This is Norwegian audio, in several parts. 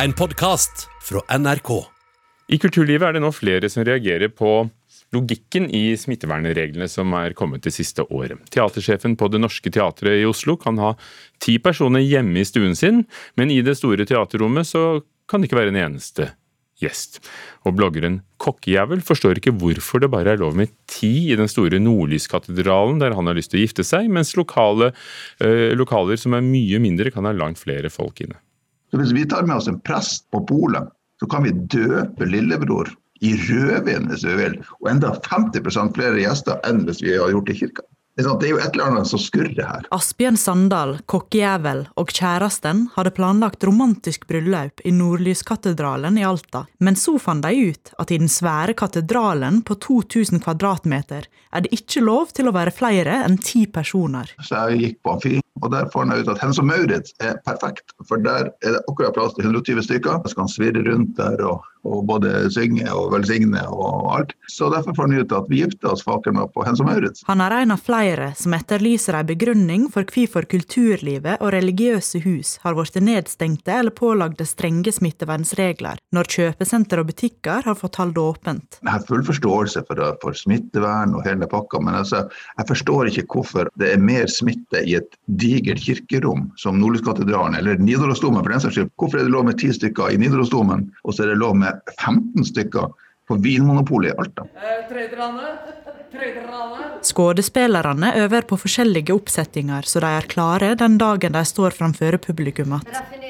En podkast fra NRK. I kulturlivet er det nå flere som reagerer på logikken i smittevernreglene som er kommet det siste året. Teatersjefen på Det Norske Teatret i Oslo kan ha ti personer hjemme i stuen sin, men i det store teaterrommet så kan det ikke være en eneste gjest. Og bloggeren Kokkejævel forstår ikke hvorfor det bare er lov med ti i den store Nordlyskatedralen der han har lyst til å gifte seg, mens lokale, øh, lokaler som er mye mindre kan ha langt flere folk inne. Så Hvis vi tar med oss en prest på polet, så kan vi døpe lillebror i rødvin hvis vi vil, og enda 50 flere gjester enn hvis vi har gjort det i kirka. Det er jo et eller annet som skurrer her. Asbjørn Sandal, kokkejævel, og kjæresten hadde planlagt romantisk bryllup i Nordlyskatedralen i Alta, men så fant de ut at i den svære katedralen på 2000 kvadratmeter er det ikke lov til å være flere enn ti personer. Så jeg gikk på Amfi, og der fant jeg ut at Hennes og Maurits er perfekt. For der er det akkurat plass til 120 stykker. Jeg skal svirre rundt der og, og både synge og velsigne og alt. Så derfor fant vi ut at vi gifter oss faker meg på Hennes og Maurits. Han er en av flere som etterlyser en begrunning for hvorfor kulturlivet og religiøse hus har blitt nedstengte eller pålagde strenge smittevernregler, når kjøpesenter og butikker har fått holde åpent. Jeg har full forståelse for, for smittevern og hele pakka, men altså, jeg forstår ikke hvorfor det er mer smitte i et digert kirkerom som Nordlyskatedralen eller Nidarosdomen for den saks skyld. Hvorfor er det lov med ti stykker i Nidarosdomen, og så er det lov med 15 stykker på Vinmonopolet i Alta? Skuespillerne øver på forskjellige oppsettinger, så de er klare den dagen de står framfor publikum igjen.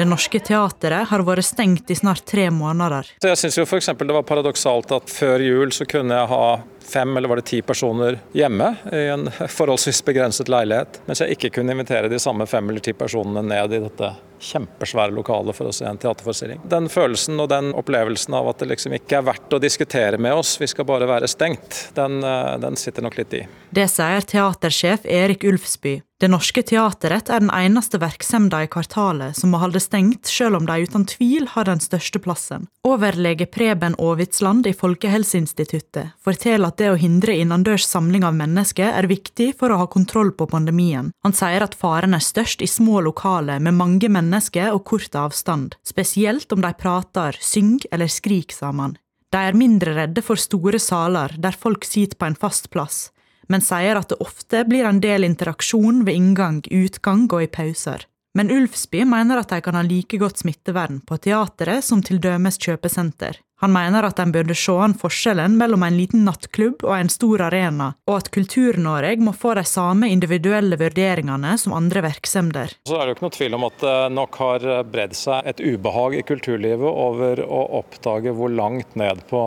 Det Norske Teatret har vært stengt i snart tre måneder. Så jeg syns f.eks. det var paradoksalt at før jul så kunne jeg ha fem eller var det ti personer hjemme i en forholdsvis begrenset leilighet, mens jeg ikke kunne invitere de samme fem eller ti personene ned i dette kjempesvære lokalet for å se en teaterforestilling. Den følelsen og den opplevelsen av at det liksom ikke er verdt å diskutere med oss, vi skal bare være stengt, den, eh, den sitter nok litt i. Det sier teatersjef Erik Ulfsby. Det Norske Teateret er den eneste virksomheten i kvartalet som må holde stengt, selv om de uten tvil har den største plassen. Overlege Preben Aavitsland i Folkehelseinstituttet forteller at det å hindre innendørs samling av mennesker er viktig for å ha kontroll på pandemien. Han sier at faren er størst i små lokaler med mange mennesker og kort avstand, spesielt om de prater, synger eller skriker sammen. De er mindre redde for store saler der folk sitter på en fast plass men sier at det ofte blir en del interaksjon ved inngang, utgang og i pauser. Men Ulfsby mener at de kan ha like godt smittevern på teateret som til dømes kjøpesenter. Han mener at en burde se an forskjellen mellom en liten nattklubb og en stor arena, og at Kultur-Norge må få de samme individuelle vurderingene som andre virksomheter. Så er det jo ikke noe tvil om at det nok har bredd seg et ubehag i kulturlivet over å oppdage hvor langt ned på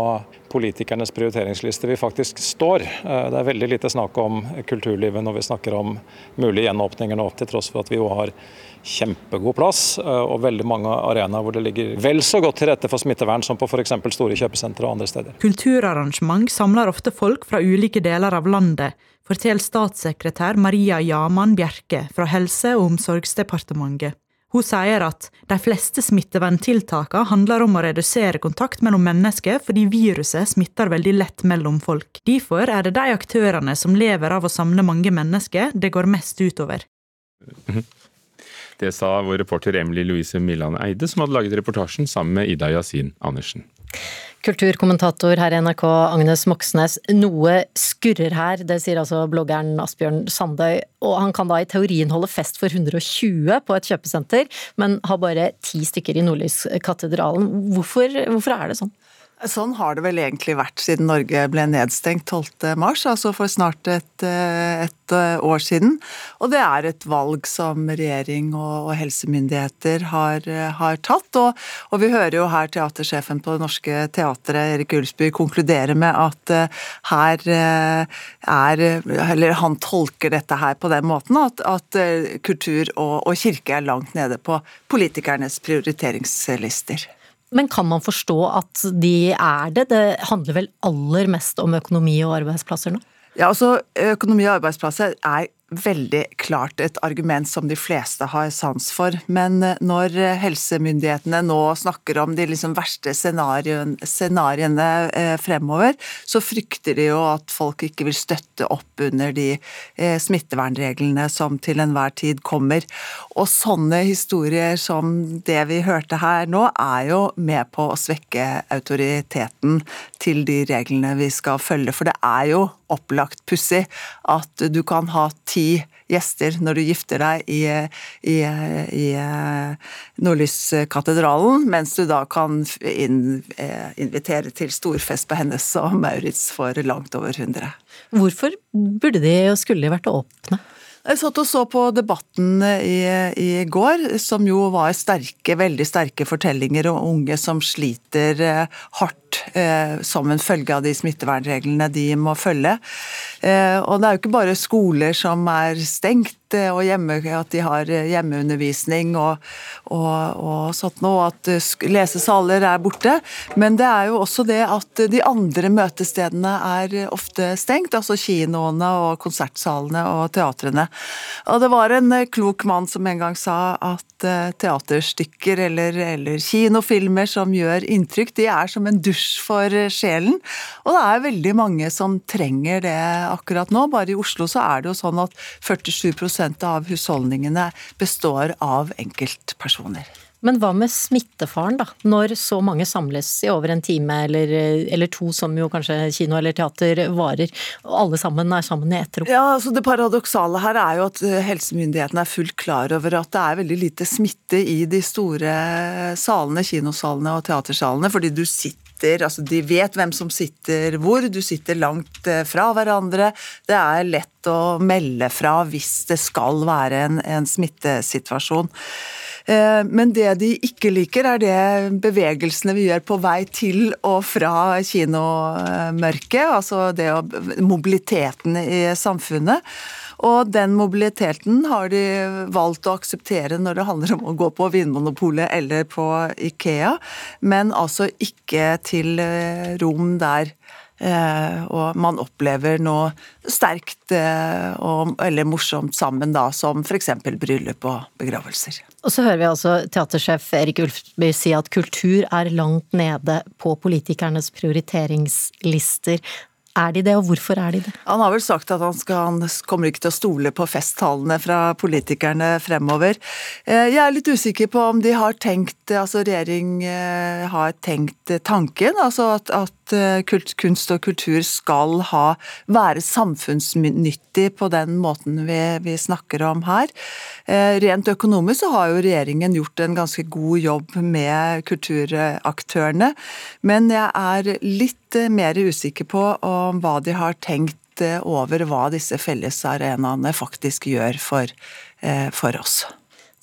politikernes prioriteringsliste vi faktisk står. Det er veldig lite snakk om kulturlivet når vi snakker om mulige gjenåpninger nå, til tross for at vi jo har kjempegod plass og veldig mange arenaer hvor det ligger vel så godt til rette for smittevern som på f.eks store kjøpesentre og andre steder. Kulturarrangement samler ofte folk fra ulike deler av landet, forteller statssekretær Maria Jaman Bjerke fra Helse- og omsorgsdepartementet. Hun sier at de fleste smitteverntiltakene handler om å redusere kontakt mellom mennesker fordi viruset smitter veldig lett mellom folk. Derfor er det de aktørene som lever av å samle mange mennesker, det går mest utover. Det sa vår reporter Emily Louise Milland Eide, som hadde laget reportasjen sammen med Ida Yasin Andersen. Kulturkommentator her i NRK, Agnes Moxnes. Noe skurrer her, det sier altså bloggeren Asbjørn Sandøy. Og han kan da i teorien holde fest for 120 på et kjøpesenter, men har bare ti stykker i Nordlyskatedralen. Hvorfor, hvorfor er det sånn? Sånn har det vel egentlig vært siden Norge ble nedstengt 12.3, altså for snart et, et, år siden. Og det er et valg som regjering og, og helsemyndigheter har, har tatt. Og, og, vi hører jo her teatersjefen på Det Norske Teatret, Erik Ulsby, konkludere med at her er Eller han tolker dette her på den måten at, at kultur og, og kirke er langt nede på politikernes prioriteringslister. Men kan man forstå at de er det? Det handler vel aller mest om økonomi og arbeidsplasser nå? Ja, altså Økonomi og arbeidsplasser er veldig klart et argument som de fleste har sans for. Men eh, når helsemyndighetene nå snakker om de liksom verste scenarioene eh, fremover, så frykter de jo at folk ikke vil støtte opp under de eh, smittevernreglene som til enhver tid kommer. Og sånne historier som det vi hørte her nå, er jo med på å svekke autoriteten til de reglene vi skal følge. For det er jo opplagt pussig at du kan ha ti gjester når du gifter deg i, i, i Nordlyskatedralen, mens du da kan inn, invitere til storfest på Hennes og Maurits for langt over 100. Hvorfor burde de og skulle de vært åpne? Jeg satt og så på debatten i, i, går, som jo var sterke, veldig sterke fortellinger om unge som sliter eh, hardt eh, som en følge av de smittevernreglene de må følge. Eh, og det er jo ikke bare skoler som er stengt, eh, og hjemme, at de har eh, hjemmeundervisning og, og, og sånt noe, at lesesaler er borte. Men det er jo også det at de andre møtestedene er ofte stengt, altså kinoene og konsertsalene og teatrene. Og det var en klok mann som en gang sa at teaterstykker eller, eller kinofilmer som gjør inntrykk, de er som en dusj for sjelen. Og det er veldig mange som trenger det akkurat nå. Bare i Oslo så er det jo sånn at 47% av husholdningene består av enkeltpersoner. Men hva med smittefaren, da? Når så mange samles i over en time eller, eller, to, som jo kanskje kino eller teater varer, og alle sammen er sammen i ett rom? Ja, altså Det paradoksale her er jo at eh, helsemyndighetene er fullt klar over at det er veldig lite smitte i de store salene, kinosalene og teatersalene, fordi du sitter sitter Altså, de vet hvem som sitter hvor, du sitter langt eh, fra hverandre. Det er lett å melde fra hvis det skal være en, en smittesituasjon. Eh, men det de ikke liker, er det bevegelsene vi gjør på vei til og fra kinomørket. Altså det å, mobiliteten i samfunnet. Og den mobiliteten har de valgt å akseptere når det handler om å gå på Vinmonopolet eller på Ikea, men altså ikke til eh, rom der Eh, og man opplever noe sterkt eh, og, eller morsomt sammen, da, som f.eks. bryllup og begravelser. Og så hører vi altså teatersjef Erik Ulfby si at kultur er langt nede på politikernes prioriteringslister. Er de det, og hvorfor er de det? Han har vel sagt at han, skal, han kommer ikke til å stole på festtalene fra politikerne fremover. Eh, jeg er litt usikker på om de har tenkt, altså regjering eh, har tenkt tanken, altså at, at eh, kunst og kultur skal ha, være samfunnsnyttig på den måten vi, vi snakker om her. Rent økonomisk så har jo regjeringen gjort en ganske god jobb med kulturaktørene, men jeg er litt mer usikker på om hva de har tenkt eh, over hva disse fellesarenaene faktisk gjør for, eh, for oss.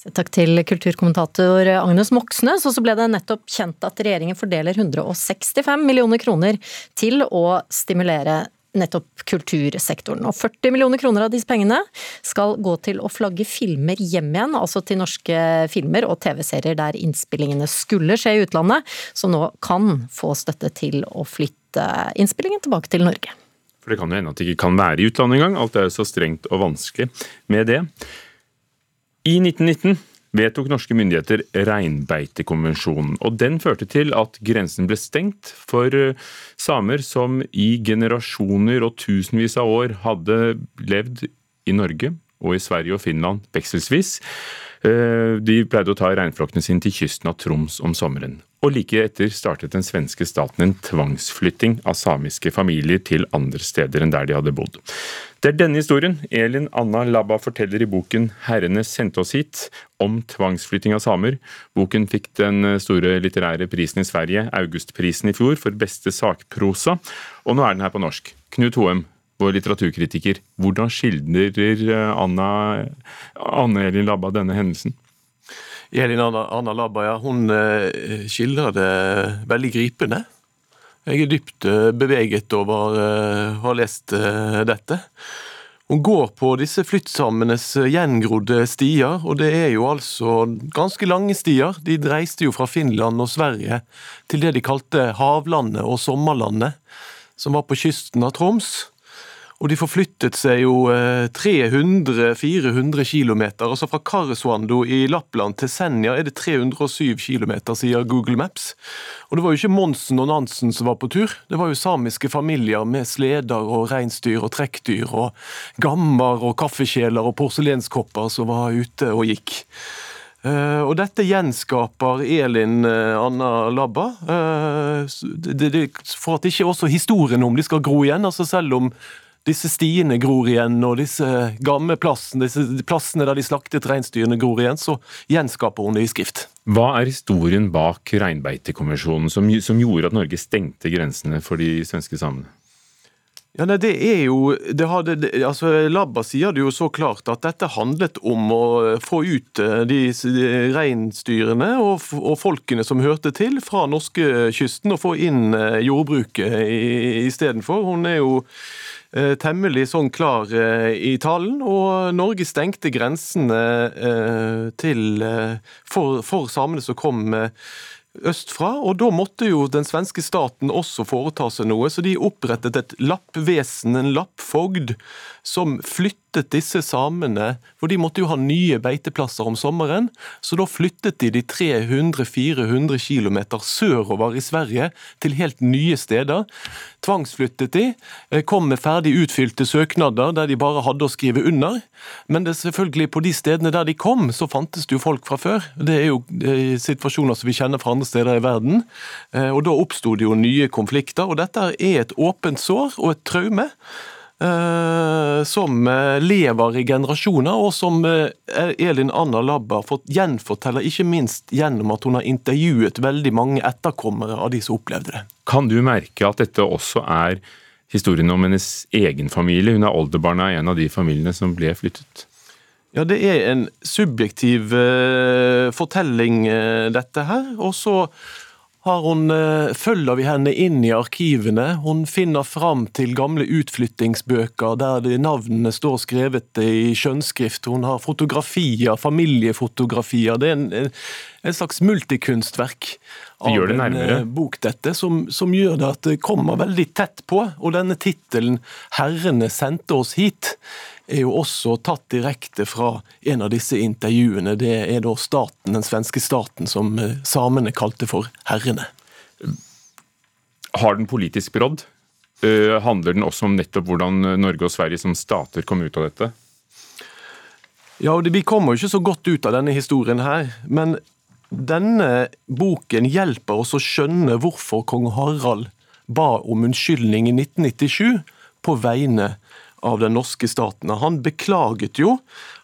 Takk til kulturkommentator Agnes Moxnes. Og så ble det nettopp kjent at regjeringen fordeler 165 millioner kroner til å stimulere nettopp kultursektoren. Og 40 millioner kroner av disse pengene skal gå til å flagge filmer hjem igjen, altså til norske filmer og TV-serier der innspillingene skulle skje i utlandet, som nå kan få støtte til å flytte innspillingen tilbake til Norge. For det kan jo hende at det ikke kan være i utlandet engang, alt er jo så strengt og vanskelig med det. I 1919 vedtok norske myndigheter reinbeitekonvensjonen. og Den førte til at grensen ble stengt for eh, samer som i generasjoner og tusenvis av år hadde levd i Norge og i Sverige og Finland vekselvis. Eh, de pleide å ta reinflokkene sine til kysten av Troms om sommeren. Og like etter startet den svenske staten en tvangsflytting av samiske familier til andre steder enn der de hadde bodd. Det er denne historien Elin Anna Labba forteller i boken 'Herrene sendte oss hit', om tvangsflytting av samer. Boken fikk den store litterære prisen i Sverige, Augustprisen i fjor, for beste sakprosa, og nå er den her på norsk. Knut Hoem, vår litteraturkritiker, hvordan skildrer Anna, Anne Elin Labba denne hendelsen? Elin Anna, Anna Labba ja, hun eh, skildrer det veldig gripende. Jeg er dypt eh, beveget over eh, å ha lest dette. Hun går på disse flyttsammenes gjengrodde stier, og det er jo altså ganske lange stier. De reiste jo fra Finland og Sverige til det de kalte havlandet og sommerlandet, som var på kysten av Troms. Og de forflyttet seg jo 300-400 km. Altså fra Karesuando i Lappland til Senja er det 307 km, sier Google Maps. Og det var jo ikke Monsen og Nansen som var på tur, det var jo samiske familier med sleder og reinsdyr og trekkdyr og gammer og kaffekjeler og porselenskopper som var ute og gikk. Uh, og dette gjenskaper Elin uh, Anna Labba, for at ikke også historien om de skal gro igjen. altså Selv om disse stiene gror igjen, og disse gamle plassene, disse plassene der de slaktet reinsdyrene gror igjen, så gjenskaper hun det i skrift. Hva er historien bak reinbeitekonvensjonen som, som gjorde at Norge stengte grensene for de svenske samene? Ja, nei, det er jo det hadde, altså Labba sier det jo så klart at dette handlet om å få ut eh, de, de reinsdyrene og, og, folkene som hørte til fra norskekysten, og få inn eh, jordbruket istedenfor. Hun er jo eh, temmelig sånn klar i talen, og Norge stengte grensene til, for, for samene som kom østfra, og da måtte jo den svenske staten også foreta seg noe, så de opprettet et lappvesen, en lappfogd, som flyttet disse samene, for de måtte jo ha nye beiteplasser om sommeren, så da flyttet de de 300-400 km sørover i Sverige til helt nye steder. Tvangsflyttet de, eh, kom med ferdig utfylte søknader der de bare hadde å skrive under, men det er selvfølgelig på de stedene der de kom, så fantes det jo folk fra før. Det er jo eh, situasjoner som vi kjenner fra andre steder i verden, eh, og da oppsto det jo nye konflikter, og dette er et åpent sår og et traume. Eh, som eh, lever i generasjoner, og som eh, Elin Anna Labba gjenforteller, ikke minst gjennom at hun har intervjuet veldig mange etterkommere av de som opplevde det. Kan du merke at dette også er historien om hennes egen familie? Hun er oldebarna i en av de familiene som ble flyttet. Ja, det er en subjektiv fortelling, dette her. Og så hun, eh, følger vi henne inn i arkivene. Hun finner fram til gamle utflyttingsbøker der navnene står skrevet i skjønnskrift. Hun har fotografier, familiefotografier. Det er en, en slags multikunstverk av det en eh, bok, dette, som, som, gjør det at det kommer veldig tett på. Og denne tittelen 'Herrene sendte oss hit' er jo også tatt direkte fra en av disse intervjuene. Det er da staten, den svenske staten som eh, samene kalte for herrene. Har den politisk brodd? Eh, handler den også om nettopp hvordan Norge og Sverige som stater kom ut av dette? Ja, Vi kommer jo ikke så godt ut av denne historien her. Men denne boken hjelper oss å skjønne hvorfor kong Harald ba om unnskyldning i 1997 på vegne av den norske staten. Han beklaget jo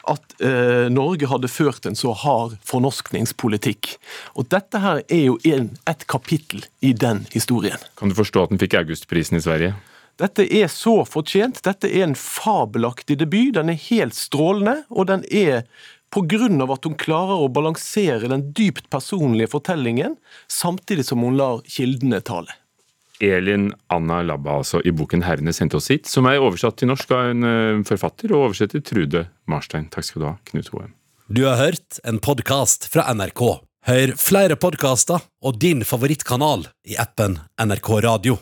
at eh, Norge hadde ført en så hard fornorskningspolitikk. Og Dette her er jo en, et kapittel i den historien. Kan du forstå at den fikk Augustprisen i Sverige? Dette er så fortjent. Dette er en fabelaktig debut. Den er helt strålende, og den er Pga. at hun klarer å balansere den dypt personlige fortellingen, samtidig som hun lar kildene tale. Elin Anna Labba altså, i boken 'Herrene sendte oss hit', som er oversatt til norsk av en eh, forfatter og oversetter Trude Marstein. Takk skal du ha, Knut Hoem. Du har hørt en podkast fra NRK. Hør flere podkaster og din favorittkanal i appen NRK Radio.